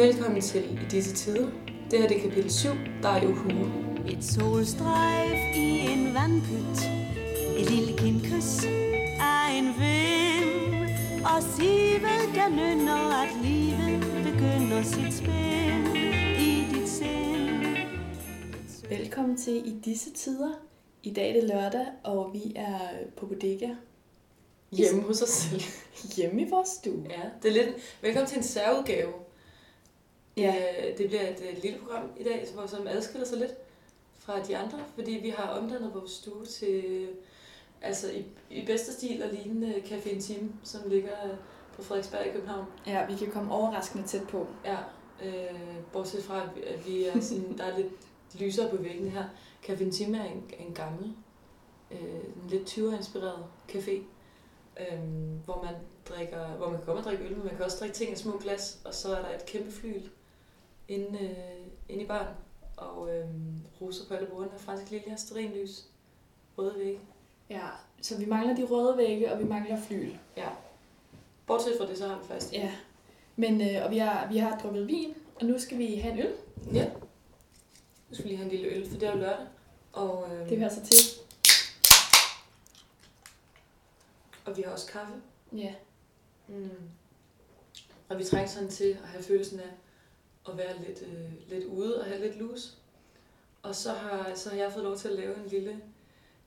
Velkommen til I disse tider. Det her det er kapitel 7, der er jo hue. Et solstrejf i en vandpyt Et lille kindkys af en vind Og sivet der nynner at livet begynder sit spil i dit sind Velkommen til I disse tider. I dag er det lørdag, og vi er på bodega Hjemme hos os selv. hjemme i vores stue. Ja, det er lidt... Velkommen til en særudgave. Ja. Øh, Det bliver et øh, lille program i dag, hvor- som adskiller sig lidt fra de andre, fordi vi har omdannet vores stue til, altså i, i bedste stil og lignende Café Intime, som ligger på Frederiksberg i København. Ja, vi kan komme overraskende tæt på. Ja, øh, bortset fra, at vi- at vi er sådan, der er lidt lysere på væggene her. Café Intime er en, en gammel, øh, en lidt 20'er-inspireret café, øh, hvor man drikker, hvor man kan komme og drikke øl, men man kan også drikke ting i små glas, og så er der et kæmpe flyl inde, øh, inde i baren, og øh, roser på alle bordene, fransk liljer, sterinlys, røde vægge. Ja, så vi mangler de røde vægge, og vi mangler flyl. Ja. Bortset fra det, så har vi faktisk Ja. Men, øh, og vi har, vi har drukket vin, og nu skal vi have en øl. Ja. Nu skal vi lige have en lille øl, for det er jo lørdag. Og, øh, Det hører sig til. og vi har også kaffe. Ja. Mm. Og vi trænger sådan til at have følelsen af at være lidt, øh, lidt ude og have lidt lus. Og så har, så har jeg fået lov til at lave en lille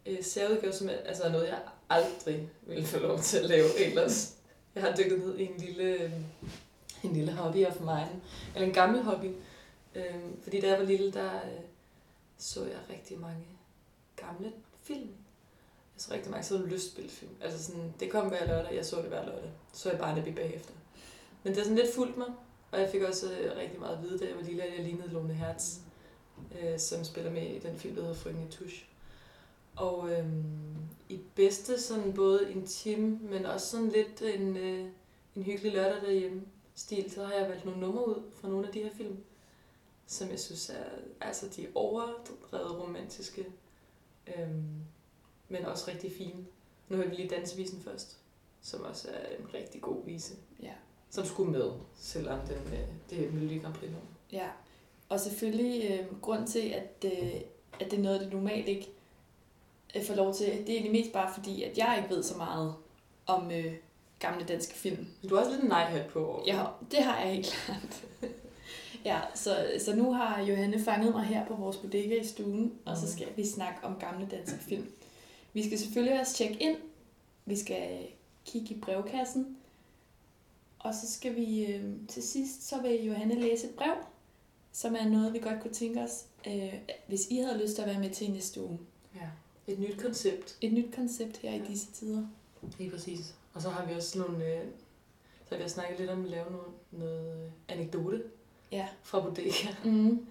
øh, særudgave, som er, altså er noget, jeg aldrig ville få lov til at lave ellers. Jeg har dykket ned i en lille, øh, en lille hobby af for mig. Eller en gammel hobby. Øh, fordi da jeg var lille, der øh, så jeg rigtig mange gamle film. Jeg så rigtig mange sådan lystspilfilm. Altså sådan, det kom hver lørdag, jeg så det hver lørdag. Så jeg bare det bagefter. Men det har sådan lidt fulgt mig, og jeg fik også øh, rigtig meget at vide, da jeg var lille, at jeg lignede Lone Hertz, øh, som spiller med i den film, der hedder Frøken i Tusch. Og øh, i bedste sådan både intim, men også sådan lidt en, øh, en hyggelig lørdag derhjemme stil, så har jeg valgt nogle numre ud fra nogle af de her film, som jeg synes er, altså de er overdrevet romantiske, øh, men også rigtig fine. Nu hørte vi lige dansevisen først, som også er en rigtig god vise. Ja. Som skulle med, selvom den, øh, det er Melodi Grand Prix nummer. Ja. Og selvfølgelig øh, grund til, at, øh, at det er noget, det normalt ikke øh, får lov til, det er egentlig mest bare fordi, at jeg ikke ved så meget om øh, gamle danske film. Du har også lidt en nej-hat på. over. Ja, det har jeg helt klart. ja, så, så nu har Johanne fanget mig her på vores bodega i stuen, og så Mhm. skal vi snakke om gamle danske film. Vi skal selvfølgelig også tjekke ind. Vi skal kigge i brevkassen. Og så skal vi øh, til sidst, så vil Johanne læse et brev, som er noget, vi godt kunne tænke os, øh, hvis I havde lyst til at være med til næste uge. ja. Et nyt koncept. Et nyt koncept her i disse tider. Lige præcis. Og så har vi også nogle... Øh, så har vi også snakket lidt om at lave noget, noget øh, anekdote Ja. fra bodega Mm.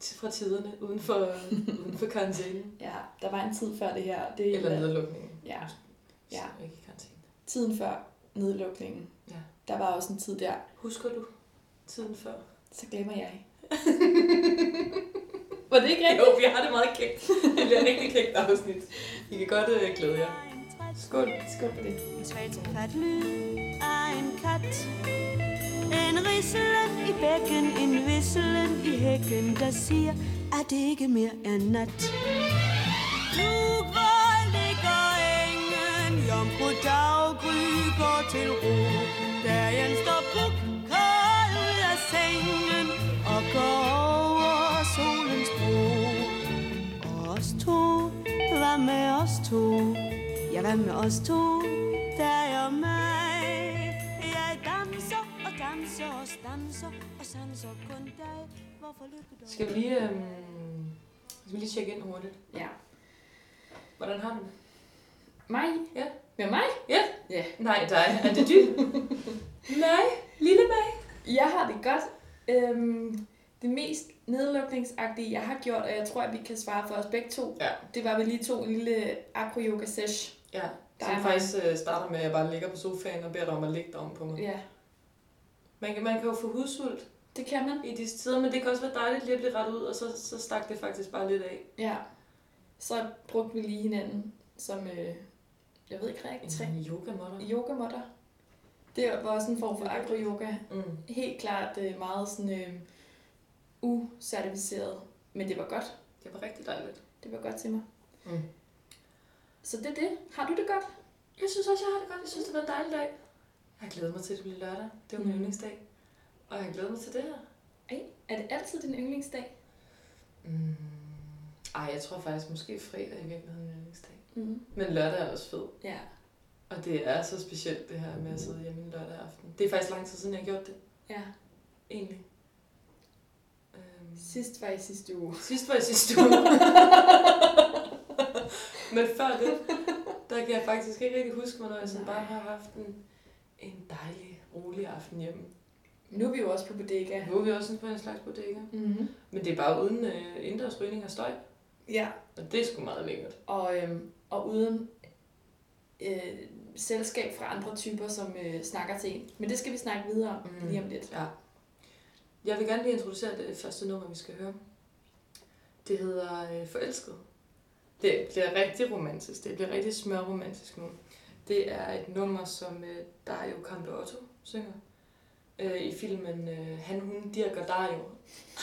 fra tiderne uden for, uden for karantænen. Ja, der var en tid før det her. Det Eller nedlukningen. Ja. Ja. Så ikke karantæne. tiden før nedlukningen. Der var også en tid der, Husker du tiden før? så glemmer jeg. var det ikke rigtigt? Jo, vi har det meget kægt. Det bliver rigtig kægt afsnit. I kan godt øh, glæde jer. Skål. Skål på det. En kat En risselen i bækken, en visselen i hækken Der siger, at det ikke mere er nat Nu Jomfru daggry går til ro Dagen står puk kold ud af sengen Og går over solens bro os to, hvad med os to? Ja, hvad med os to? Dig og mig Jeg danser og danser og stanser Og sanser kun dig Hvorfor lykke dog? Skal vi lige, øh, skal vi lige tjekke ind hurtigt? Ja. Hvordan har du det? Mig? Ja. Med mig? Ja. Ja. Nej, dig. Er det dybt? Nej, lille mig. Jeg har det godt. Øhm, det mest nedlukningsagtige, jeg har gjort, og jeg tror, at vi kan svare for os begge to, Ja. det var, at vi lige tog en lille acro-yoga sesh. Ja, som er faktisk øh, starter med, at jeg bare ligger på sofaen og beder dig om at ligge derom på mig. Ja, Man kan, man kan jo få hudsult det kan man. i disse tider, men det kan også være dejligt lige at blive rettet ud, og så, så stak det faktisk bare lidt af. Ja. Så brugte vi lige hinanden som, øh, jeg ved ikke rigtigt, En yogamotter. yogamotter. Det var også en form for er agro-yoga. Mm. Helt klart øh, meget sådan øh, ucertificeret. Men det var godt. Det var rigtig dejligt. Det var godt til mig. Mm. Så det er det. Har du det godt? Jeg synes også, jeg har det godt. Jeg synes, det var en dejlig dag. Jeg har glædet mig til, at det bliver lørdag. Det var min Mm. yndlingsdag. Og jeg har glædet mig til det her. Ej, er det altid din yndlingsdag? Mm. Ej, jeg tror faktisk måske fredag er i virkeligheden min yndlingsdag. Mm. Men lørdag er også fed. Ja. Og det er så specielt, det her med at sidde hjemme en lørdag aften. Det er faktisk lang tid siden, jeg har gjort det. ja. Egentlig. Øhm. Sidst var i sidste uge. Sidst var i sidste uge. Men før det, der kan jeg faktisk ikke rigtig huske, hvornår jeg sådan bare har haft en, en dejlig, rolig aften hjemme. Nu er vi jo også på bodega. Nu er vi også på en slags bodega. Mm-hmm. Men det er bare uden øh, indendørs rygning og støj. Ja. Og det er sgu meget lækkert. Og, øhm, og uden øh, selskab fra andre typer, som øh, snakker til en. Men det skal vi snakke videre om Mm. lige om lidt. Ja. Jeg vil gerne lige introducere det første nummer, vi skal høre. Det hedder øh, Forelsket. Det bliver rigtig romantisk. Det bliver rigtig smørromantisk nu. Det er et nummer, som øh, Dario Campeotto synger. Øh, I filmen øh, Han, Hun, Dirk og Dario.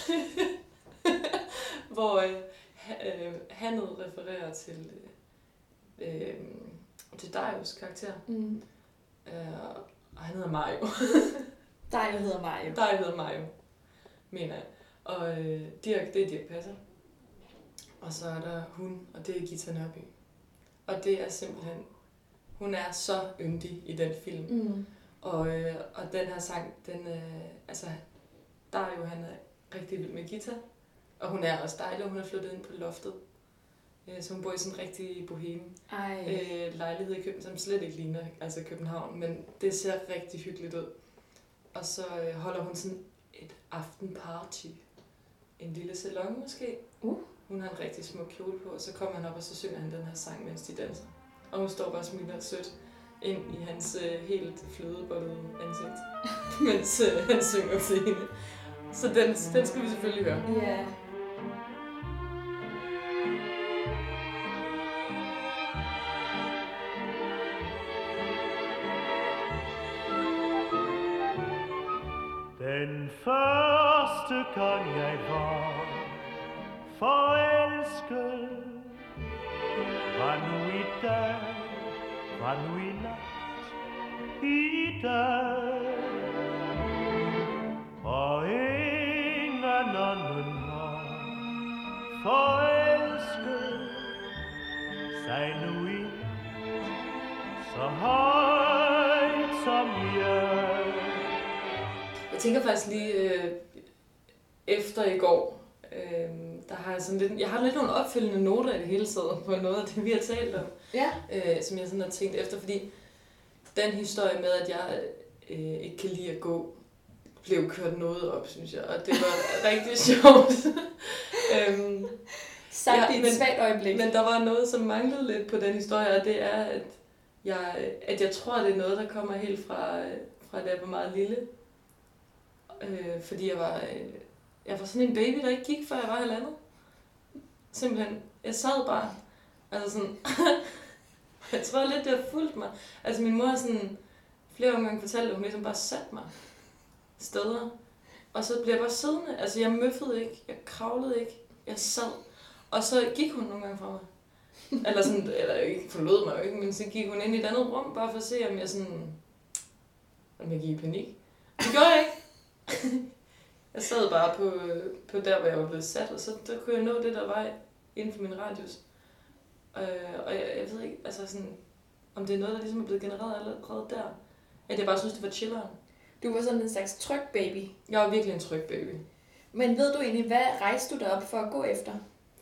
Hvor øh, øh, Hannet refererer til, øh, øh, til Darios karakter. Mm. Øh, og han hedder Mario. Jeg hedder Mario. Der hedder Mario, mener jeg. Og øh, Dirk, det er Dirk Passer. Og så er der hun, og det er Gita Nørby. Og det er simpelthen... Hun er så yndig i den film. Mm. Og, øh, og den her sang, den... Øh, altså, Dario, han er rigtig vild med Gita. Og hun er også dejlig, og hun er flyttet ind på loftet. Øh, så hun bor i sådan en rigtig boheme øh, lejlighed i København, som slet ikke ligner altså København, men det ser rigtig hyggeligt ud. Og så øh, holder hun sådan et aftenparty. En lille salon måske. Uh. Hun har en rigtig smuk kjole på, og så kommer han op, og så synger han den her sang, mens de danser. Og hun står bare og smiler sødt ind i hans øh, helt flødebollede ansigt, mens øh, han synger til hende. Så den, den skal vi selvfølgelig høre. Ja. det, vi har talt om, Ja. øh, som jeg sådan har tænkt efter, fordi den historie med, at jeg øh, ikke kan lide at gå, blev kørt noget op, synes jeg, og det var rigtig sjovt. øhm, Sagt Ja, i et men- svagt øjeblik. men der var noget, som manglede lidt på den historie, og det er, at jeg, at jeg tror, det er noget, der kommer helt fra, fra da jeg var meget lille. Øh, fordi jeg var, øh, jeg var sådan en baby, der ikke gik, før jeg var halvandet. Simpelthen. Jeg sad bare. Altså sådan... jeg tror lidt, det har fulgt mig. Altså min mor har sådan flere gange fortalt, at hun ligesom bare satte mig steder. Og så blev jeg bare siddende. Altså jeg møffede ikke, jeg kravlede ikke, jeg sad. Og så gik hun nogle gange fra mig. Eller sådan, eller ikke forlod mig jo ikke, men så gik hun ind i et andet rum, bare for at se, om jeg sådan... Om jeg gik i panik. Det gjorde jeg ikke. jeg sad bare på, på der, hvor jeg var blevet sat, og så der kunne jeg nå det, der var inden for min radius. Øh, og jeg, jeg ved ikke, altså sådan, om det er noget, der ligesom er blevet genereret allerede der. At jeg bare synes, det var chilleren. Du var sådan en slags tryg baby. Jeg var virkelig en tryg baby. Men ved du egentlig, hvad rejste du dig op for at gå efter?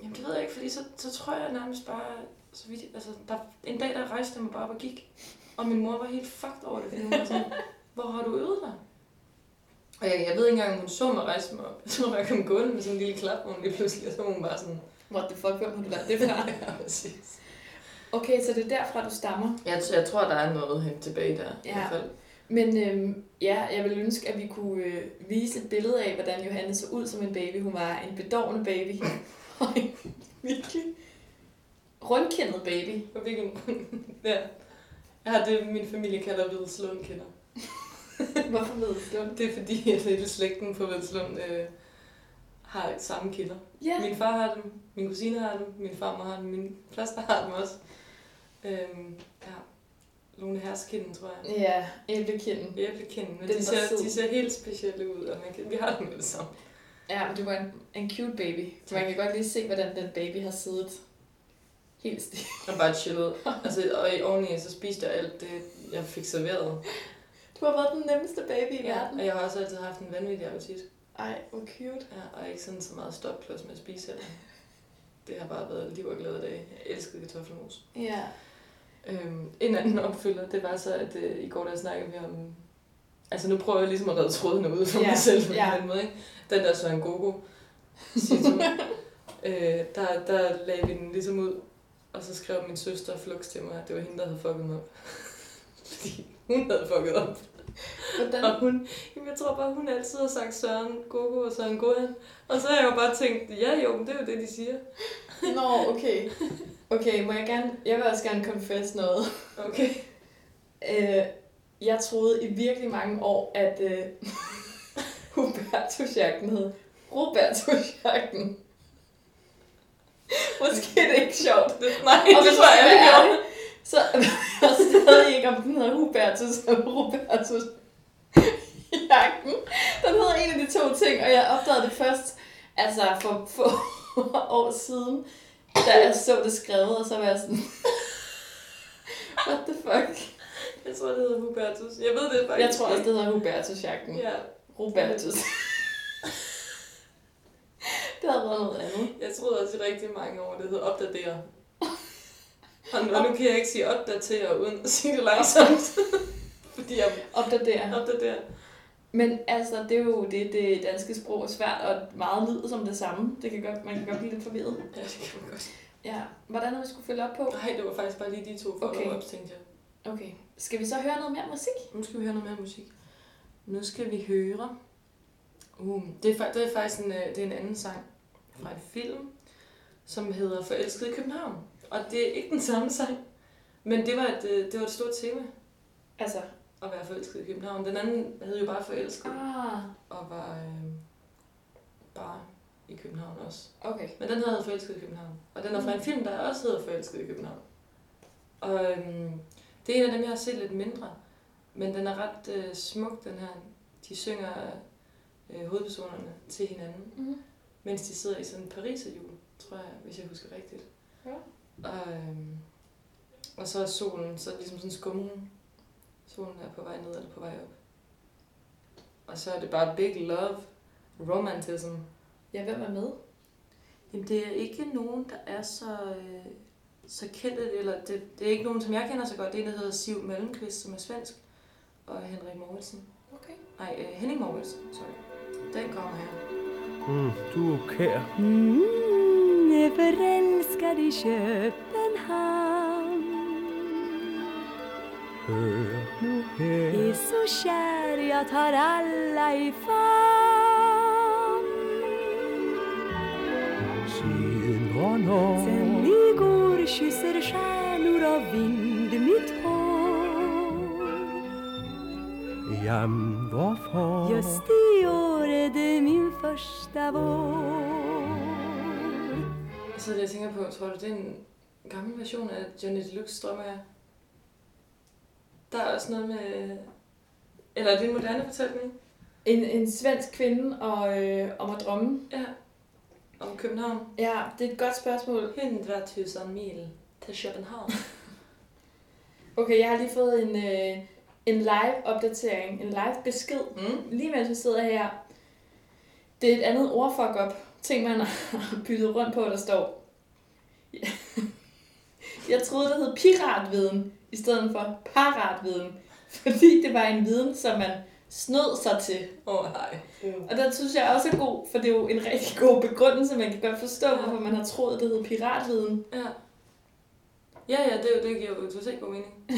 Jamen det ved jeg ikke, fordi så, så tror jeg nærmest bare, så vidt, altså der, en dag der rejste jeg mig bare op og gik. Og min mor var helt fucked over det, fordi hun var sådan, hvor har du øvet dig? Og jeg, jeg ved ikke engang, om hun så mig rejse mig op. Jeg tror, jeg kom gående med sådan en lille klap, hvor hun lige pludselig, og så var hun bare sådan, What the fuck, hvem har du lært det fra? ja, præcis. Okay, så det er derfra, du stammer. Jeg, jeg tror, der er noget hen tilbage der, i Ja. hvert fald. Men øhm, ja, jeg ville ønske, at vi kunne øh, vise et billede af, hvordan Johanne så ud som en baby. Hun var en bedårende baby. Og en virkelig rundkendet baby. Og hvilken, ja. Jeg har det, min familie kalder hvide slåenkinder. Hvorfor Vedelslund? Det er fordi, at hele slægten på Vedslund øh, har samme kilder. Ja. Min far har dem, min kusine har dem, min farmor har dem, min faster har dem også. Øhm, ja. Lone Herskinden, tror jeg. Ja, æblekinden. Æblekinden, men Den de ser, de ser helt specielle ud, og man kan, vi har dem med det samme. Ja, men det var en, en cute baby. Man kan godt lige se, hvordan den baby har siddet helt stift. Og bare chillet. Altså, og i oveni, så spiste jeg alt det, jeg fik serveret. Du har været den nemmeste baby i Ja, verden. og jeg har også altid haft en vanvittig appetit. Ej, hvor cute. Ja, og ikke sådan så meget stopklods med at spise heller. Det har bare været liv og glæde dag. Jeg elskede kartoffelmos. Ja. Øhm, en anden opfylder, det var så, at øh, i går der snakkede vi om... Altså nu prøver jeg ligesom at redde trådene ud for Ja, mig selv på ja. den måde, ikke? Den der Søren Gogo, øh, der, der lagde vi den ligesom ud, og så skrev min søster flux til mig, at det var hende, der havde fucket mig op. Fordi hun havde fucket op. Hvordan? Og hun, jamen jeg tror bare, hun altid har sagt Søren Gogo og Søren Gohan. Og så har jeg jo bare tænkt, ja jo, men det er jo det, de siger. Nå, okay. Okay, må jeg gerne... Jeg vil også gerne confess noget. Okay. Øh, jeg troede i virkelig mange år, at øh, Hubertusjagten hed Robertusjagten. Måske er det ikke sjovt. Det, nej, Og det var jeg jeg Så jeg stadig ikke, om den hedder Hubertus eller Robertus. Jagten. Den hedder en af de to ting, og jeg opdagede det først altså for få år siden, da jeg så det skrevet, og så var jeg sådan, what the fuck? Jeg tror, det hedder Hubertus. Jeg ved det faktisk Jeg tror også, det hedder Hubertus-jagten. Ja, Robertus. det havde været noget andet. jeg troede også i rigtig mange år, det hed opdatere. Og nu, nu kan jeg ikke sige opdatere uden at sige det langsomt. Fordi jeg Opdatere. opdaterer. Men altså, det er jo det, det danske sprog er svært, og meget lyder som det samme. Det kan godt, man kan godt blive lidt forvirret. Ja, det kan man godt. Ja. Hvordan har vi skulle følge op på? Nej, det var faktisk bare lige de to Okay. follow-ups, tænkte jeg. Okay. Skal vi så høre noget mere musik? Nu skal vi høre noget mere musik. Nu skal vi høre... Uh, det, er, det er faktisk en, øh, det er en anden sang fra en film, som hedder Forelsket i København. Og det er ikke den samme sang, men det var et, øh, det var et stort tema Altså. at være forelsket i København. Den anden hed jo bare Forelsket Ah. og var øh, bare i København også. Okay. Men den hedder Forelsket i København. Og den er fra en film, der også hedder Forelsket i København. Og øhm, det er en af dem, jeg har set lidt mindre. Men den er ret øh, smuk, den her. De synger øh, hovedpersonerne til hinanden, Mm-hmm. mens de sidder i sådan en pariserhjul, tror jeg, hvis jeg husker rigtigt. Ja. Og, øhm, og så er solen så ligesom sådan skummen. Solen er på vej ned eller på vej op. Og så er det bare big love, romantism. Ja, hvem er med? Jamen, det er ikke nogen, der er så, øh, så kendte, eller det, det er ikke nogen, som jeg kender så godt. Det er en, der hedder Siv Malmqvist, som er svensk, og Henrik Moritsen. Okay. Nej, øh, Henning Moritsen, sorry. Den kommer her. Mm, du er kær. Mm, är förälskad i Köpenhamn Hør nu her. Är så kär jag tar alla i famn Siden hvornår? Sen igår kysser stjärnor av vind mitt hår Jamen, hvorfor? Just i år är det min första vår sidder og tænker på, tror du, det er en gammel version af Johnny Deluxe Strømmer? Der er også noget med... Eller er det en moderne fortælling? En, en svensk kvinde og, øh, om at drømme. Ja. Om København. Ja, det er et godt spørgsmål. 100.000 mil til København. Okay, jeg har lige fået en, øh, en live-opdatering, en live-besked, Mm. lige mens vi sidder her. Det er et andet ordfuck op. Ting, man har byttet rundt på, der står. Jeg troede, det hed piratviden, i stedet for paratviden. Fordi det var en viden, som man snød sig til. Åh, oh, nej. Og den synes jeg også er god, for det er jo en rigtig god begrundelse. Man kan godt forstå, Ja. hvorfor man har troet, det hed piratviden. Ja. Ja, ja, det, er det giver jo totalt god mening. Mand.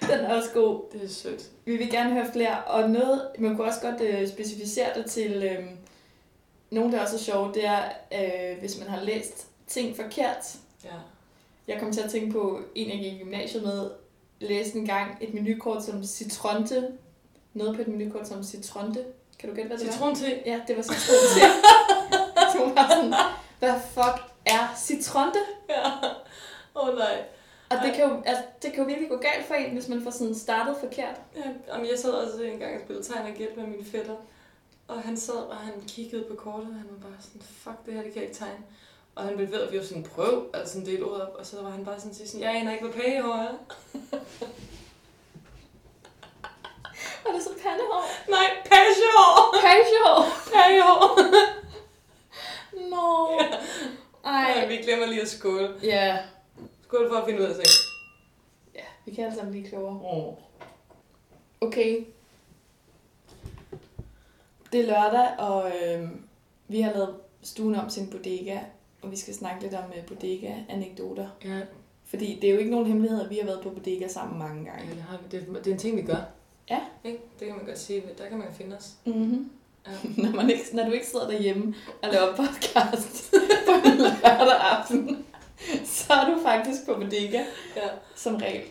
Den er også god. Det er sødt. Vi vil gerne høre flere, og noget, man kunne også godt øh, specificere det til øh, nogen, der også er sjove, det er, øh, hvis man har læst ting forkert. Ja. Jeg kom til at tænke på en, jeg gik i gymnasiet med, læste en gang et menukort som citronte. Noget på et menukort som citronte. Kan du gætte, hvad det var? Citron te. Ja, det var citronte. så hun var sådan, hvad fuck er citronte? Ja. Åh oh, nej. Og det kan, jo, altså, det kan jo virkelig gå galt for en, hvis man får sådan startet forkert. Ja, jamen, jeg sad også en gang og spillede tegn og gæt med min fætter. Og han sad, og han kiggede på kortet, og han var bare sådan, fuck det her, det kan jeg ikke tegne. Og han blev ved, at vi var sådan, prøv, altså en del ord op. Og så var han bare sådan, sådan jeg aner ikke, hvad pagehår er. Og det så pandehår. Nej, pagehår! Pagehår. Pagehår! Nå. Ej, Ej. vi glemmer lige at skåle. Ja. Skål for at finde ud af ting. Ja, vi kan alle sammen blive klogere. Oh. Okay. Det er lørdag, og øh, vi har lavet stuen om til en bodega, og vi skal snakke lidt om øh, bodega-anekdoter. Ja, Fordi det er jo ikke nogen hemmelighed, at vi har været på bodega sammen mange gange. det, har vi. Det, det er en ting, vi gør. Ja. Ikke? Det kan man godt sige. Der kan man finde os. Mm-hmm. Ja. når, man ikke, når du ikke sidder derhjemme og laver podcast på en lørdag aften, så er du faktisk på bodega, Ja. som regel.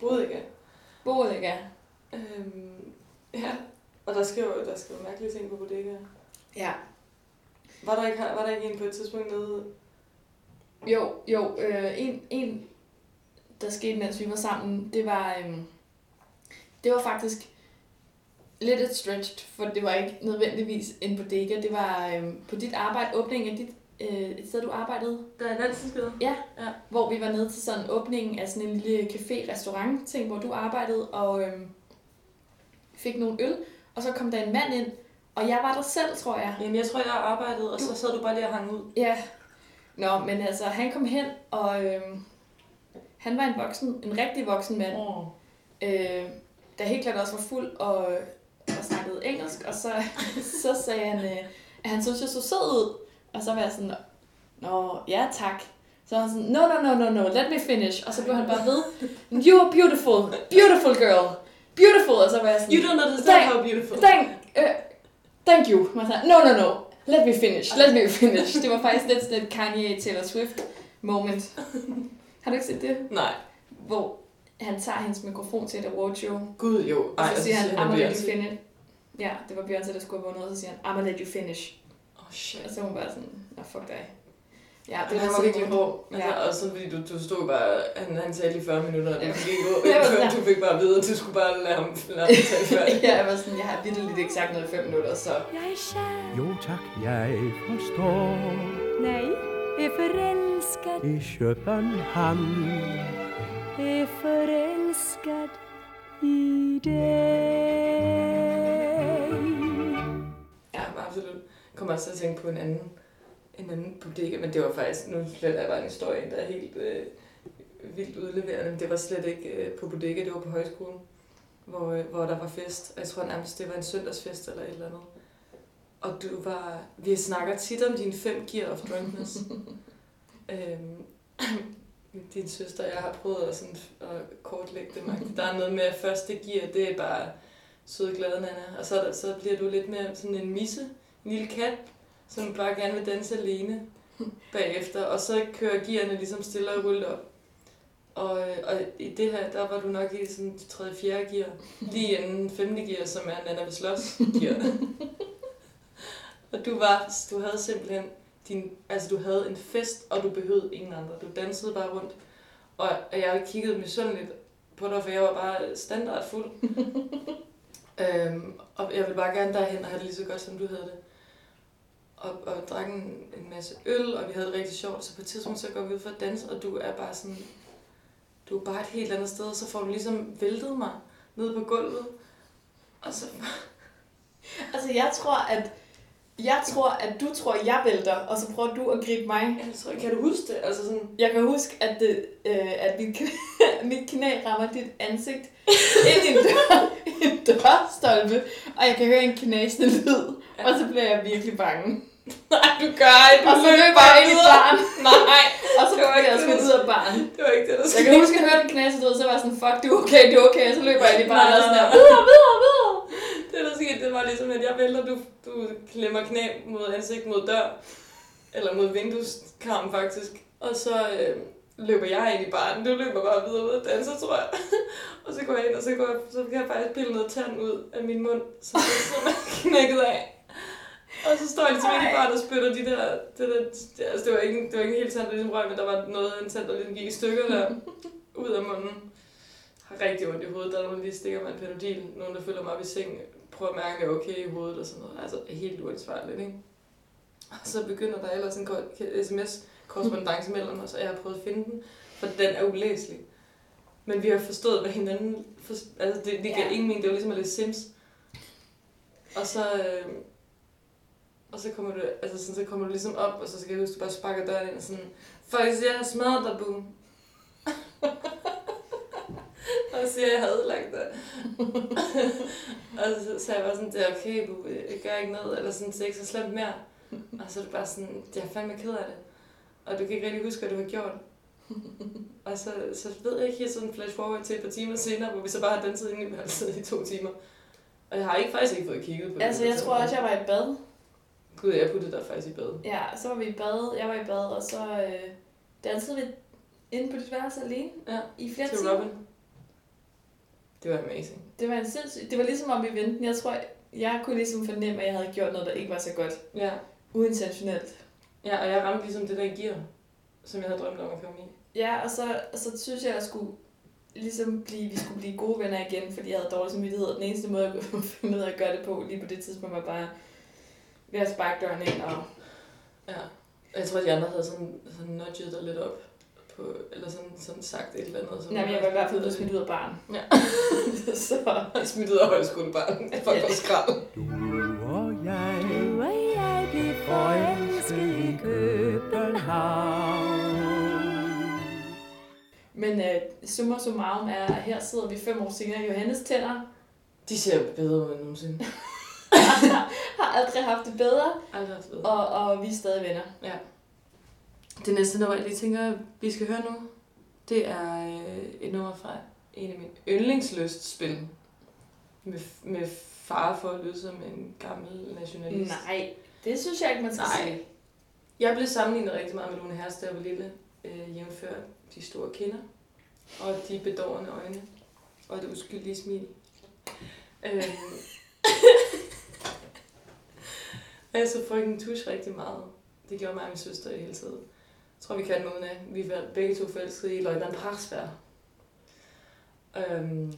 Bodega. Bodega. Øhm, ja. Og der sker jo, der sker jo mærkelige ting på bodega. Ja. Var der ikke, var der ikke en på et tidspunkt nede? Jo, jo. Øh, en, en, der skete, mens vi var sammen, det var, øh, det var faktisk lidt et stretched, for det var ikke nødvendigvis en bodega. Det var øh, på dit arbejde, åbningen af dit, øh, et sted, du arbejdede, Der er Nansenskede. hvor vi var nede til sådan åbningen af sådan en lille café-restaurant-ting, hvor du arbejdede, og øh, fik nogle øl, og så kom der en mand ind, og jeg var der selv, tror jeg. Jamen, jeg tror, jeg arbejdede, og så sad du bare lige og hang ud. Ja. Nå, men altså, han kom hen, og øh, han var en voksen, en rigtig voksen mand, Oh. øh, der helt klart også var fuld og, og snakkede engelsk, og så, så sagde han, øh, at han synes, jeg så sød ud. Og så var jeg sådan, nå, ja tak. Så var han sådan, no, no, no, no, no, let me finish. Og så blev han bare ved, you are beautiful, beautiful girl, beautiful. Og så var jeg sådan, You don't understand how beautiful. thank, uh, thank you. Og så, no, no, no, let me finish, let me finish. Det var faktisk lidt sådan et Kanye Taylor Swift moment. Har du ikke set det? Nej. Hvor han tager hendes mikrofon til et awardshow, Gud, jo. og så siger han, I'm let you finish. Ja, det var Beyoncé, der skulle have vundet, og så siger han, I'm let you finish. Oh, shit. Og så var hun bare sådan, nå fuck dig. Ja, Det han var virkelig hård. Altså, Ja. Og så fordi du, du stod bare, han, han talte i 40 minutter, og Ja. du fik ikke Jeg sådan- Du fik bare at vide, at du skulle bare lade ham, lade ham tale færdigt. ja, jeg var sådan, jeg har virkelig ikke sagt noget i fem minutter, så... Jeg er Jo tak, jeg forstår nej, är förälskad, i København. är förälskad i dig. Ja, absolut. Jeg kommer også til at tænke på en anden, en anden bodega, men det var faktisk, nu slet jeg bare en historie, der er helt øh, vildt udleverende, men det var slet ikke øh, på bodega, det var på højskolen, hvor, øh, hvor der var fest. Og jeg tror nærmest, det var en søndagsfest eller et eller andet. Og du var, vi snakker tit om dine fem gear of drunkenness. øhm, din søster og jeg har prøvet at, sådan, at kortlægge det. Magte. Der er noget med, at første gear, det er bare søde glade Nana. Og så, der, så bliver du lidt mere sådan en misse, en lille kat, som bare gerne vil danse alene bagefter. Og så kører gearne ligesom stille og roligt op. Og, øh, og i det her, der var du nok i sådan 3. 4. gear. Lige inden 5. gear, som er Nana vil slås gear. og du var, du havde simpelthen din, altså du havde en fest, og du behøvede ingen andre. Du dansede bare rundt. Og, og jeg kiggede misundeligt på dig, for jeg var bare standard fuld. øhm, og jeg ville bare gerne derhen og have det lige så godt, som du havde det. Og, og drak en, en masse øl, og vi havde det rigtig sjovt. Så på et tidspunkt, så går vi ud for at danse, og du er bare sådan... Du er bare et helt andet sted, og så får du ligesom væltet mig ned på gulvet. Og så... Altså, jeg tror, at jeg tror, at du tror, jeg vælter, og så prøver du at gribe mig. Jeg tror, kan du huske det? Altså sådan... Jeg kan huske, at, det, øh, at mit, knæ, mit knæ rammer dit ansigt ind i en, dør, en dørstolpe, og jeg kan høre en knasende lyd, og så bliver jeg virkelig bange. Nej, du gør ikke. Og så løber jeg ind i baren, Nej, og så ikke jeg du- ud af baren. det var ikke det, der Jeg skete. kan huske, at jeg hørte en knase ud, så var jeg sådan, fuck, du er okay, du er okay, og så løber jeg ind i baren og sådan der, videre, videre, videre. Det, der skete, det var ligesom, at jeg vælter, du, du klemmer knæ mod ansigt mod dør. Eller mod vindueskarm, faktisk. Og så øh, løber jeg ind i baren. Du løber bare videre ud og danser, tror jeg. og så går jeg ind, og så, går jeg, så kan jeg faktisk pille noget tand ud af min mund, så det er sådan knækket af. Og så står jeg ligesom inde i baren og spytter de der, det der, det, altså det var ikke, det var ikke en hel tand, der ligesom røg, men der var noget af en tand, der ligesom gik i stykker der, ud af munden. Har rigtig ondt i hovedet, der er nogen, der lige stikker mig en panodil, nogen, der følger mig op i sengen, prøver at mærke, at jeg er okay i hovedet og sådan noget. Altså helt uansvarligt, ikke? Og så begynder der ellers en kort- sms-korrespondence mellem os, og jeg har prøvet at finde den, for den er ulæselig. Men vi har forstået, hvad hinanden... For, altså, det, det giver Ja. ingen mening. Det var ligesom at læse Sims. Og så... Øh, og så kommer, du, altså sådan, så kommer du ligesom op, og så skal jeg huske, at du bare sparker døren ind og sådan... Faktisk, jeg har smadret dig, Boom. og så siger jeg, jeg havde ødelagt dig. og så sagde jeg bare sådan, det er okay, Bu, jeg gør ikke noget, eller sådan, det er ikke så slemt mere. Og så er du bare sådan, jeg er fandme ked af det. Og du kan ikke rigtig huske, hvad du har gjort. og så, så ved jeg ikke helt sådan en flash forward til et par timer senere, hvor vi så bare har danset inde i værelset i to timer. Og jeg har ikke faktisk ikke fået kigget på det. Altså, jeg tror også, jeg var i bad. Gud, jeg puttede dig faktisk i bad. Ja, så var vi i bad. Jeg var i bad, og så øh, dansede vi inde på dit værelse alene Ja, i flere til timer. Robin. Det var amazing. Det var en sindssyg... Det var ligesom om vi vendte. Jeg tror, jeg kunne ligesom fornemme, at jeg havde gjort noget, der ikke var så godt. Ja. Uintentionelt. ja, og jeg ramte ligesom det der gear, som jeg havde drømt om at komme i. Ja, og så, og så synes jeg, at jeg skulle ligesom blive, vi skulle blive gode venner igen, fordi jeg havde dårlig samvittighed. Den eneste måde, jeg kunne finde ud af at gøre det på lige på det tidspunkt, var bare ved at sparke døren ind. Og, Ja. Jeg tror, de andre havde sådan, sådan nudget dig lidt op. På, eller sådan, sådan sagt et eller andet. Nej, men jeg var i hvert fald blevet smidt ud af baren. Ja. så Jeg smidt ud af højskolebarn. Folk var skrald. Du og jeg Du og jeg blev forelsket i København. Men øh, summa summarum er, at her sidder vi fem år senere. Johannes tænder De ser bedre ud end nogensinde. har aldrig haft det bedre, Aldrig haft bedre. og, og vi er stadig venner. Ja. Det næste nummer, jeg lige tænker, vi skal høre nu, det er øh, et nummer fra en af mine yndlingslystspil. Med, med fare for at lyde som en gammel nationalist. Nej, det synes jeg ikke, man skal Nej. sige. Jeg blev sammenlignet rigtig meget med Lone Herst, da jeg var lille. Øh, jævnfør de store kinder. Og de bedårende øjne. Og det uskyldige smil. Øh, jeg så frygten tusch rigtig meget. Det gjorde mig og min søster i hele tiden. Jeg tror, vi kan den uden af. Vi var begge to forelskede i Løjtnant Praksvær. Øhm,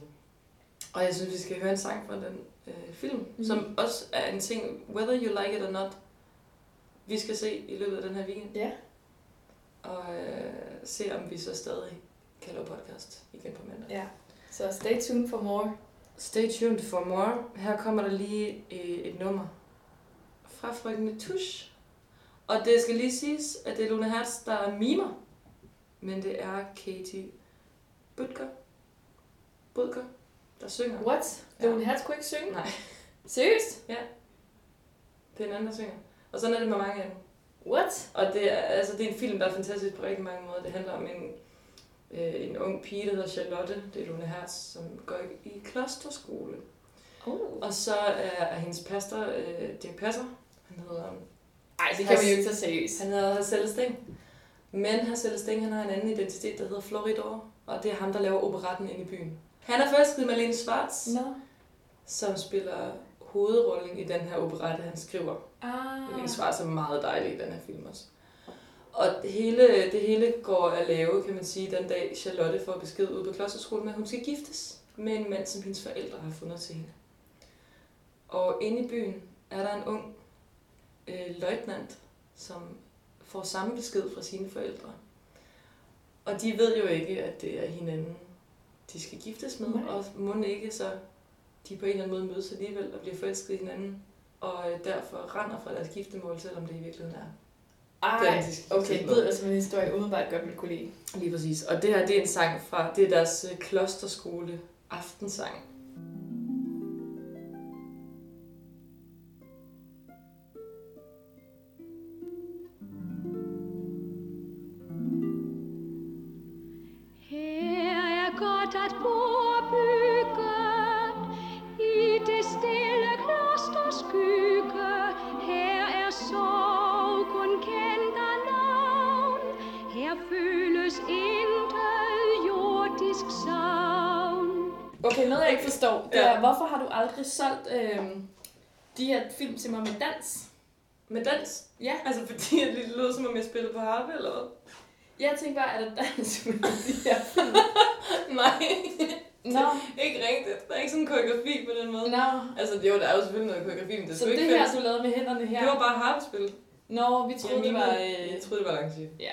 og jeg synes, vi skal høre en sang fra den øh, film, mm. som også er en ting, whether you like it or not, vi skal se i løbet af den her weekend. Ja. Og øh, se, om vi så stadig kan lave podcast igen på mandag. Ja. Så stay tuned for more. Stay tuned for more. Her kommer der lige øh, et nummer fra frøken Tusch. Og det skal lige siges, at det er Luna Hertz, der er mimer. Men det er Katie Butker. Budker, der synger. What? Ja. Lone Hertz kunne ikke synge? Nej, Seriøst? det er en anden, der synger. Og sådan er det med mange af dem. What? Og det er, altså, det er en film, der er fantastisk på rigtig mange måder. Det handler om en, øh, en ung pige, der hedder Charlotte. Det er Luna Hertz, som går i, i klosterskole. Oh. Og så er, er hendes pastor, øh, Dirk Passer. Han hedder, Ej, det kan vi jo ikke tage seriøst. han hedder Hassel Sting. Men Hassel Sting, han har en anden identitet, der hedder Floridor. Og det er ham, der laver operetten inde i byen. Han er forelsket i Malene Schwartz, Nå. som spiller hovedrollen i den her operette, han skriver. Ah. Malene Schwartz er meget dejlig i den her film også. Og det hele, det hele går at lave, kan man sige, den dag Charlotte får besked ud på klosterskolen, at hun skal giftes med en mand, som hendes forældre har fundet til hende. Og inde i byen er der en ung øh, løjtnant, som får samme besked fra sine forældre. Og de ved jo ikke, at det er hinanden, de skal giftes med, Nej. og må ikke, så de på en eller anden måde mødes alligevel og bliver forelsket i hinanden, og øh, derfor render fra deres giftemål, selvom det i virkeligheden er. Ej, Den, de okay, det lyder som en historie, jeg umiddelbart godt ville kunne lide. Lige præcis. Og det her, det er en sang fra, det er deres øh, klosterskole aftensang. Aldrig solgt øh, de her film til mig med dans? Med dans? Ja, Altså fordi lige lød, som om jeg spillede på harpe, eller hvad? jeg tænkte bare, er der dans med de her film? Nej, Nå, ikke rigtigt. Der er ikke sådan en koreografi på den måde. nå. Altså, jo, der er jo selvfølgelig noget koreografi, men det er Så det ikke her, fælles. du lavede med hænderne her? Det var bare harpespil. Nå, vi troede, det var... Øh... Øh, Jeg troede, det var langsigt. ja,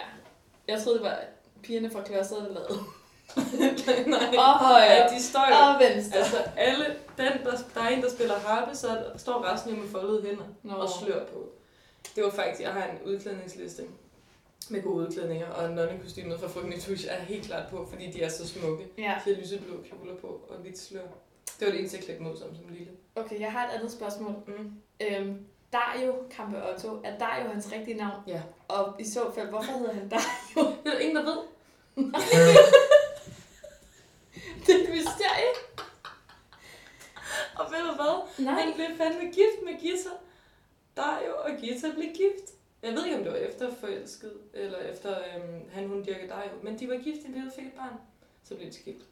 jeg troede, det var pigerne fra klosteret, der lavede. Nej. Og højre, Ja, de står jo... og venstre. Altså, alle, den, der, der er en, der spiller harpe, så står resten jo med foldede hænder Nå. og slør på. Det var faktisk, jeg har en udklædningsliste med gode udklædninger, og nonnekostymet fra Frygten Tusch er helt klart på, fordi de er så smukke. Ja, De har lyseblå kjoler på og hvidt slør. Det var det eneste, jeg klædte mod som, som lille. okay, jeg har et andet spørgsmål. Mm. Øhm, Dario Kampe Otto, er Dario hans rigtige navn? Ja. Og i så fald, hvorfor hedder han Dario? Det er der ingen, der ved. det er et mysterie. Og ved du hvad? Nej. Han blev fandme gift med Gita. Dario og Gita blev gift. Jeg ved ikke, om det var efter forelsket, eller efter øhm, han, hun dyrkede Dario. Men de var gift, de blev fik et barn. Så blev de skilt.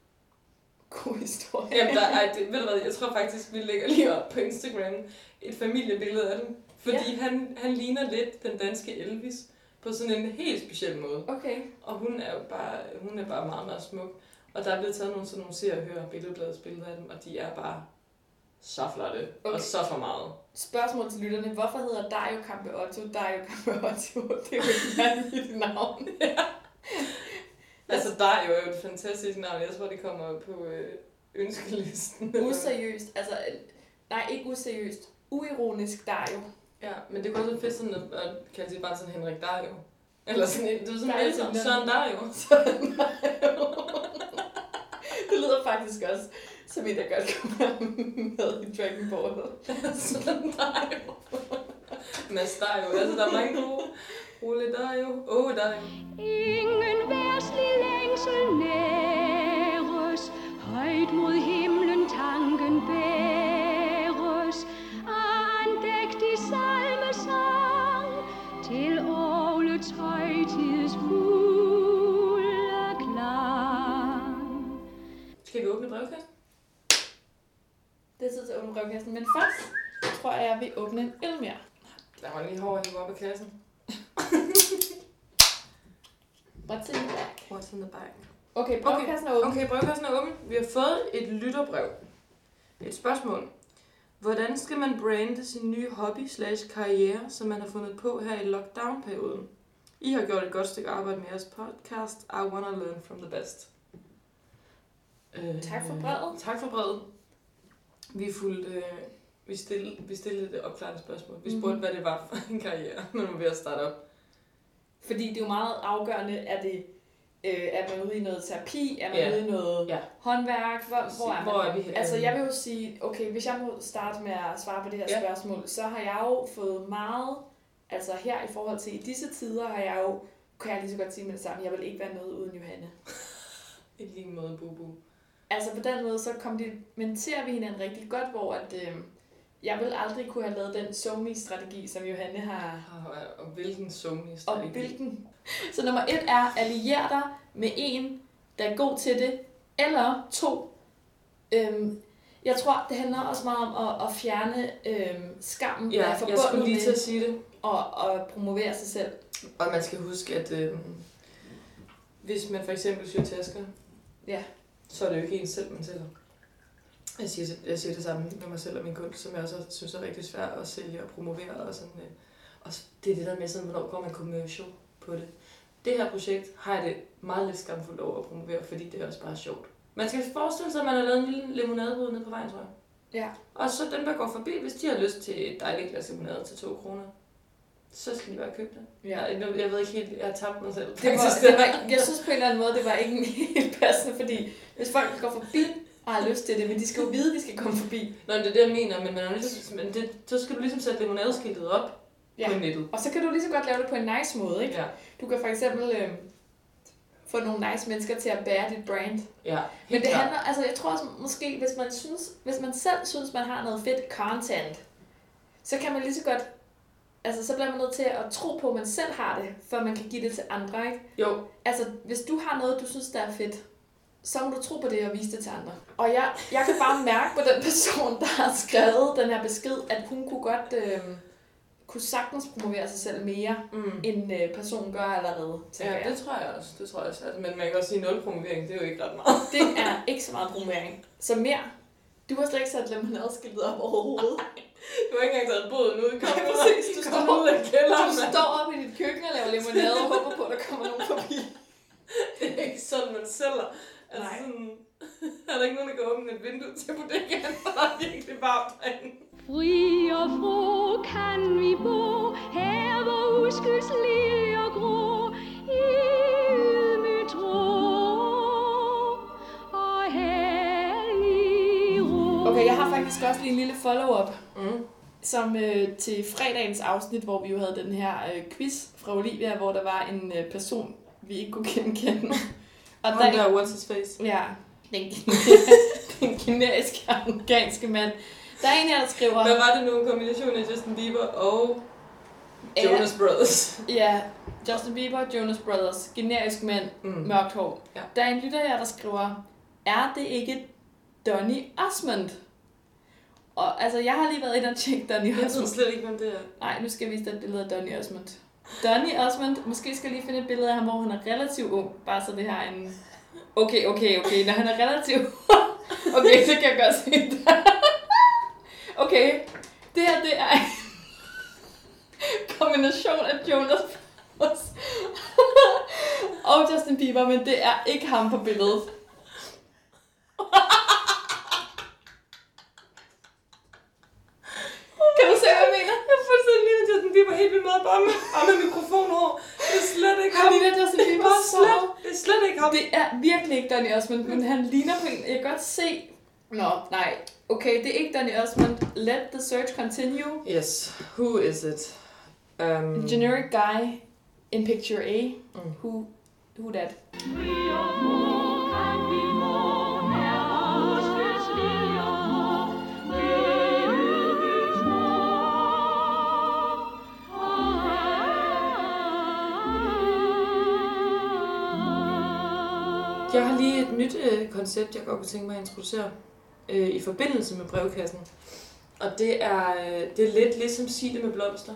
God historie. Jamen, der, ej, det, ved du hvad, jeg tror faktisk, vi lægger lige op på Instagram et familiebillede af dem. Fordi ja. han, han ligner lidt den danske Elvis på sådan en helt speciel måde. Okay. Og hun er jo bare, hun er bare meget, meget smuk. Og der er blevet taget nogle sådan nogle ser og høre billedbladets billeder af dem, og de er bare så flotte okay. Okay. og så for meget. Spørgsmål til lytterne. Hvorfor hedder Dario Kampe Otto Dario Kampe Otto? Det er jo et mærkeligt navn. Altså, der er jo et fantastisk navn. Jeg tror, det kommer på øh, ønskelisten. Useriøst. Altså, nej, ikke useriøst. Uironisk Dario. Ja, men det kunne også være fedt sådan at, at kalde sig bare sådan Henrik Dario. Eller sådan en, det er sådan Dario en til den. Søren Dario. Det lyder faktisk også som en, der godt kunne være med i Dragon Ball. Søren Dario. Mads Dario. Altså, der er mange gode. Ole Dario. Åh, oh, Dario. Ingen værslig længsel næres, højt mod himlen tanken bæres, andægtig salmesang til årets højtids fulde klang. Skal vi åbne brevkassen? Det er tid til at åbne brevkassen, men først tror jeg, jeg vil åbne en øl mere. Lad mig lige hårdt hive op i kassen. What's in the bag? What's in the bag? Okay, brevkassen er åben. Okay, brevkassen er åben. Vi har fået et lytterbrev. Et spørgsmål. Hvordan skal man brande sin nye hobby slash karriere, som man har fundet på her i lockdown-perioden? I har gjort et godt stykke arbejde med jeres podcast. I wanna learn from the best. Øh, Tak for brevet. Tak for brevet. Vi fulgte, øh, vi stillede, vi stillede et opklarende spørgsmål. Vi spurgte, Mhm. hvad det var for en karriere, man var ved at starte op. Fordi det er jo meget afgørende, er det øh, er man ude i noget terapi, er man Ja. ude i noget Ja. håndværk, hvor, hvor er man? Hvor er vi? Altså jeg vil jo sige, okay, hvis jeg må starte med at svare på det her ja. spørgsmål, så har jeg jo fået meget, altså her i forhold til i disse tider, har jeg jo, kan jeg lige så godt sige med det samme, jeg vil ikke være noget uden Johanne. I lige måde, Bubu. Altså på den måde, så komplementerer vi hinanden rigtig godt, hvor at, øh, jeg vil aldrig kunne have lavet den SoMe-strategi, som Johanne har Og, og hvilken Sony Og hvilken? Så nummer et er, allier dig med en, der er god til det, eller to, øhm, jeg tror, det handler også meget om at, at fjerne øhm, skammen, der Ja, er jeg forbundet skulle lige til at sige det. at, at promovere sig selv. Og man skal huske, at øh, hvis man for eksempel syr tasker, Ja. Så er det jo ikke en selv, man sælger. Jeg siger, jeg siger det samme med mig selv og min kunst, som jeg også synes er rigtig svært at sælge og promovere. Og, sådan, øh. og det er det der med, sådan, hvornår går man commercial på det. Det her projekt har jeg det meget lidt skamfuldt over at promovere, fordi det er også bare sjovt. Man skal forestille sig, at man har lavet en lille limonadebod nede på vejen, tror jeg. Ja. Og så dem, der går forbi, hvis de har lyst til et dejligt glas limonade til 2 kroner, så skal de bare købe det. ja. Jeg, jeg ved ikke helt, jeg har tabt mig selv. Det var, det var, jeg synes på en eller anden måde, det var ikke helt passende, fordi hvis folk går forbi og har lyst til det, men de skal jo vide, at de skal komme forbi. Nå, det er det, jeg mener, men, man er ligesom, men det, så skal du ligesom sætte limonadeskiltet op Ja. på nettet. Og så kan du lige så godt lave det på en nice måde, ikke? Ja. Du kan for eksempel øh, få nogle nice mennesker til at bære dit brand. ja. Men det klart. handler, altså jeg tror også, måske, hvis man, synes, hvis man selv synes, man har noget fedt content, så kan man lige så godt, altså så bliver man nødt til at tro på, at man selv har det, før man kan give det til andre, ikke? Jo, Altså, hvis du har noget, du synes, der er fedt, så må du tro på det og vise det til andre. Og jeg, jeg kan bare mærke på den person, der har skrevet den her besked, at hun kunne godt øh, kunne sagtens promovere sig selv mere, Mm. end øh, personen gør allerede. Ja, jeg. det tror jeg også. Det tror jeg også. Altså, men man kan også sige nul promovering, det er jo ikke ret meget. det er ikke så meget promovering. Så mere. Du har slet ikke sat lemonade-skiltet op overhovedet. Du har ikke engang taget båden ud. Kom Nej, præcis. Du står- ud af kælderen, Du står op i dit køkken og laver limonade og håber på, at der kommer nogen forbi. Det er ikke sådan, man sælger. Altså Nej. sådan, er der ikke nogen, der kan åbne et vindue til bodegaen, for der er virkelig varmt derinde. Fri og fro kan vi bo her, hvor uskyldslige grå i ydmygt ro og hellig ro. Okay, jeg har faktisk også lige en lille follow-up, Mm. som øh, til fredagens afsnit, hvor vi jo havde den her øh, quiz fra Olivia, hvor der var en øh, person, vi ikke kunne genkende. Og Ham der, what's his face? Ja, den, den kinesiske amerikanske mand. Der er en her, der skriver... Hvad var det nu? En kombination af Justin Bieber og Jonas Brothers. Ja, Justin Bieber, Jonas Brothers, generisk mand, Mm. mørkt hår. Ja. Der er en lytter her, der skriver, er det ikke Donny Osmond? Og altså, jeg har lige været inde og tjekke Donny Jeg ved Osmond. slet ikke, hvem det er. Nej, nu skal jeg vise dig et billede af Donny Osmond. Donny Osmond, måske skal jeg lige finde et billede af ham, hvor han er relativt ung. Bare så det har en... Okay, okay, okay, når han er relativt Okay, så kan jeg godt se det. Okay, det her, det er en kombination af Jonas og Justin Bieber, men det er ikke ham på billedet. Kan du se, hvad jeg mener? Jeg er fuldstændig lige med Justin Bieber helt vildt meget, bare med, bare med mikrofonhår. Det er slet ikke Han ham. ligner Justin Det er Bieber bare så slet, er ikke ham. Det er virkelig ikke Donny Osmond, men han ligner på en... Jeg kan godt se... Nå, nej. Okay, det er ikke Donny Osmond. Let the search continue. Yes, who is it? Um, Generic guy in picture A. Mm. Who, who that? Jeg har lige et nyt øh, koncept, jeg godt kunne tænke mig at introducere øh, i forbindelse med brevkassen. Og det er, øh, det er lidt ligesom sig det med blomster.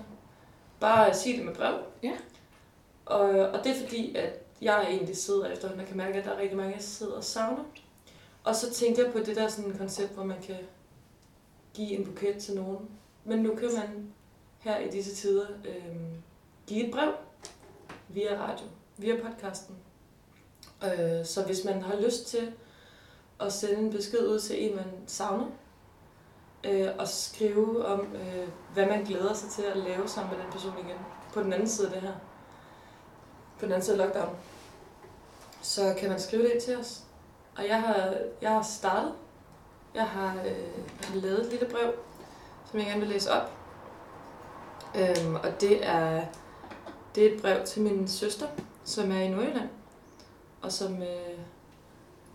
Bare sig det med brev. Ja. Og, og det er fordi, at jeg egentlig sidder efter, og man kan mærke, at der er rigtig mange, jeg sidder og savner. Og så tænkte jeg på det der sådan koncept, hvor man kan give en buket til nogen. Men nu kan man her i disse tider øh, give et brev via radio, via podcasten. Øh, så hvis man har lyst til at sende en besked ud til en, man savner, øh, og skrive om, øh, hvad man glæder sig til at lave sammen med den person igen, på den anden side af det her, på den anden side af lockdown, så kan man skrive det til os. Og jeg har, jeg har startet, jeg har, øh, jeg har lavet et lille brev, som jeg gerne vil læse op. Øhm, og det er, det er et brev til min søster, som er i Nordjylland og som øh,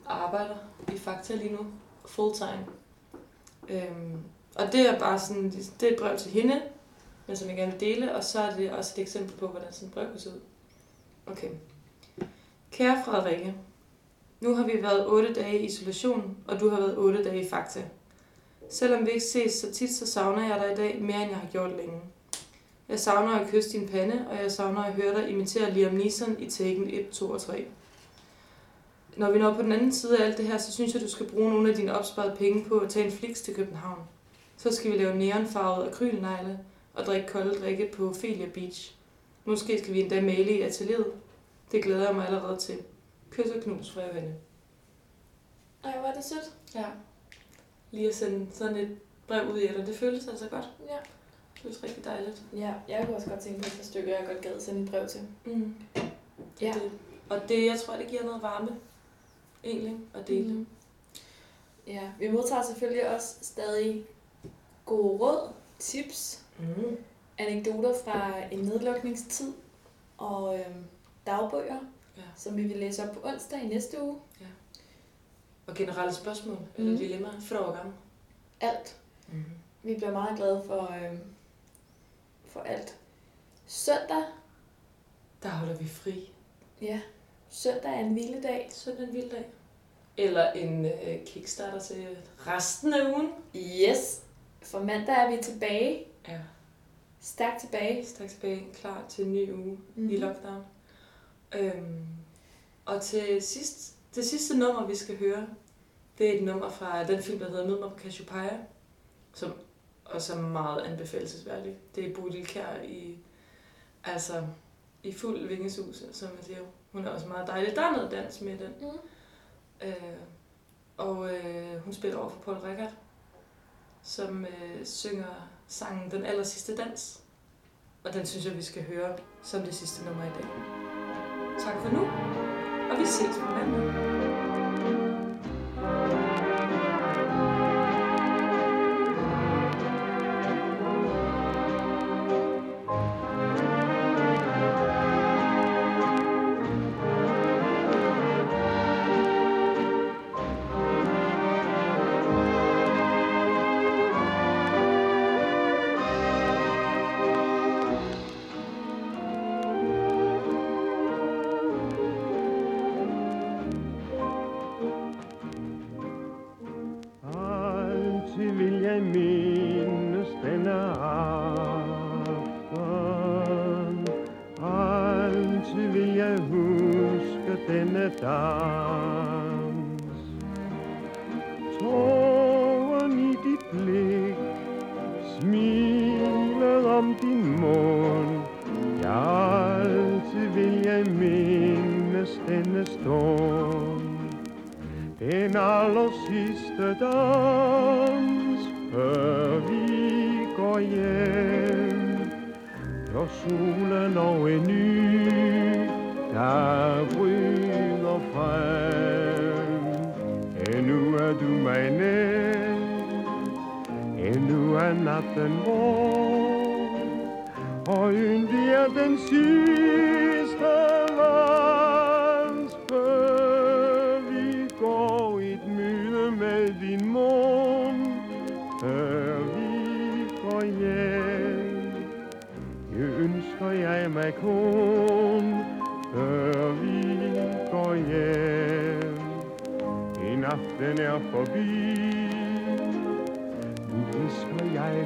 arbejder i Fakta lige nu, full time. Øhm, og det er bare sådan, det er et brev til hende, men som jeg gerne vil dele, og så er det også et eksempel på, hvordan sådan et brev kan se ud. Okay. Kære Frederikke, nu har vi været 8 dage i isolation, og du har været 8 dage i Fakta. Selvom vi ikke ses så tit, så savner jeg dig i dag mere, end jeg har gjort længe. Jeg savner at kysse din pande, og jeg savner at høre dig imitere Liam Neeson i Taken 1, 2 og 3. Når vi når på den anden side af alt det her, så synes jeg, du skal bruge nogle af dine opsparede penge på at tage en flix til København. Så skal vi lave neonfarvet akrylnegle og drikke kolde drikke på Ophelia Beach. Måske skal vi endda male i atelieret. Det glæder jeg mig allerede til. Kys og knus fra Johanne. Ej, hvor er det sødt. Ja. Lige at sende sådan et brev ud i dig, det føles altså godt. Ja. Det føles rigtig dejligt. Ja, jeg kunne også godt tænke på et par stykker, jeg godt gad sende et brev til. Mm. Ja. Det. Og det, jeg tror, det giver noget varme, egentlig, at dele. Mm. Ja, vi modtager selvfølgelig også stadig gode råd, tips, Mm. anekdoter fra en nedlukningstid og øhm, dagbøger, Ja. som vi vil læse op på onsdag i næste uge. Og generelle spørgsmål, mm. Eller dilemmaer, frågam. Alt. Mm. Vi bliver meget glade for, øhm, for alt. Søndag, Der holder vi fri. ja, søndag er en hviledag. Sådan en vild dag. Eller en øh, kickstarter til resten af ugen. Yes. For mandag er vi tilbage. Ja. Stærkt tilbage. Straks tilbage, klar til en ny uge Mhm. mm-hmm. i lockdown. Øhm, og til sidst, det sidste nummer, vi skal høre, det er et nummer fra den film, der hedder Mød mig på Cassiopeia, som også er meget anbefalesværdig. Det er Bodil Kjær i, altså, i fuld vingesus, som jeg siger. Hun er også meget dejlig. Der er noget dans med den. Mm. Øh, og øh, hun spiller over for Paul Rickard, som øh, synger sangen Den aller sidste dans. Og den synes jeg, vi skal høre som det sidste nummer i dag. Tak for nu, og vi ses på mandag.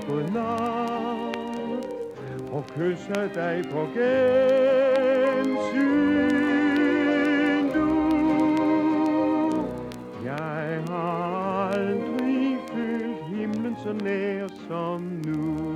Godnat og kysse dig på gensyn du. Jeg har aldrig følt himlen så nær som nu.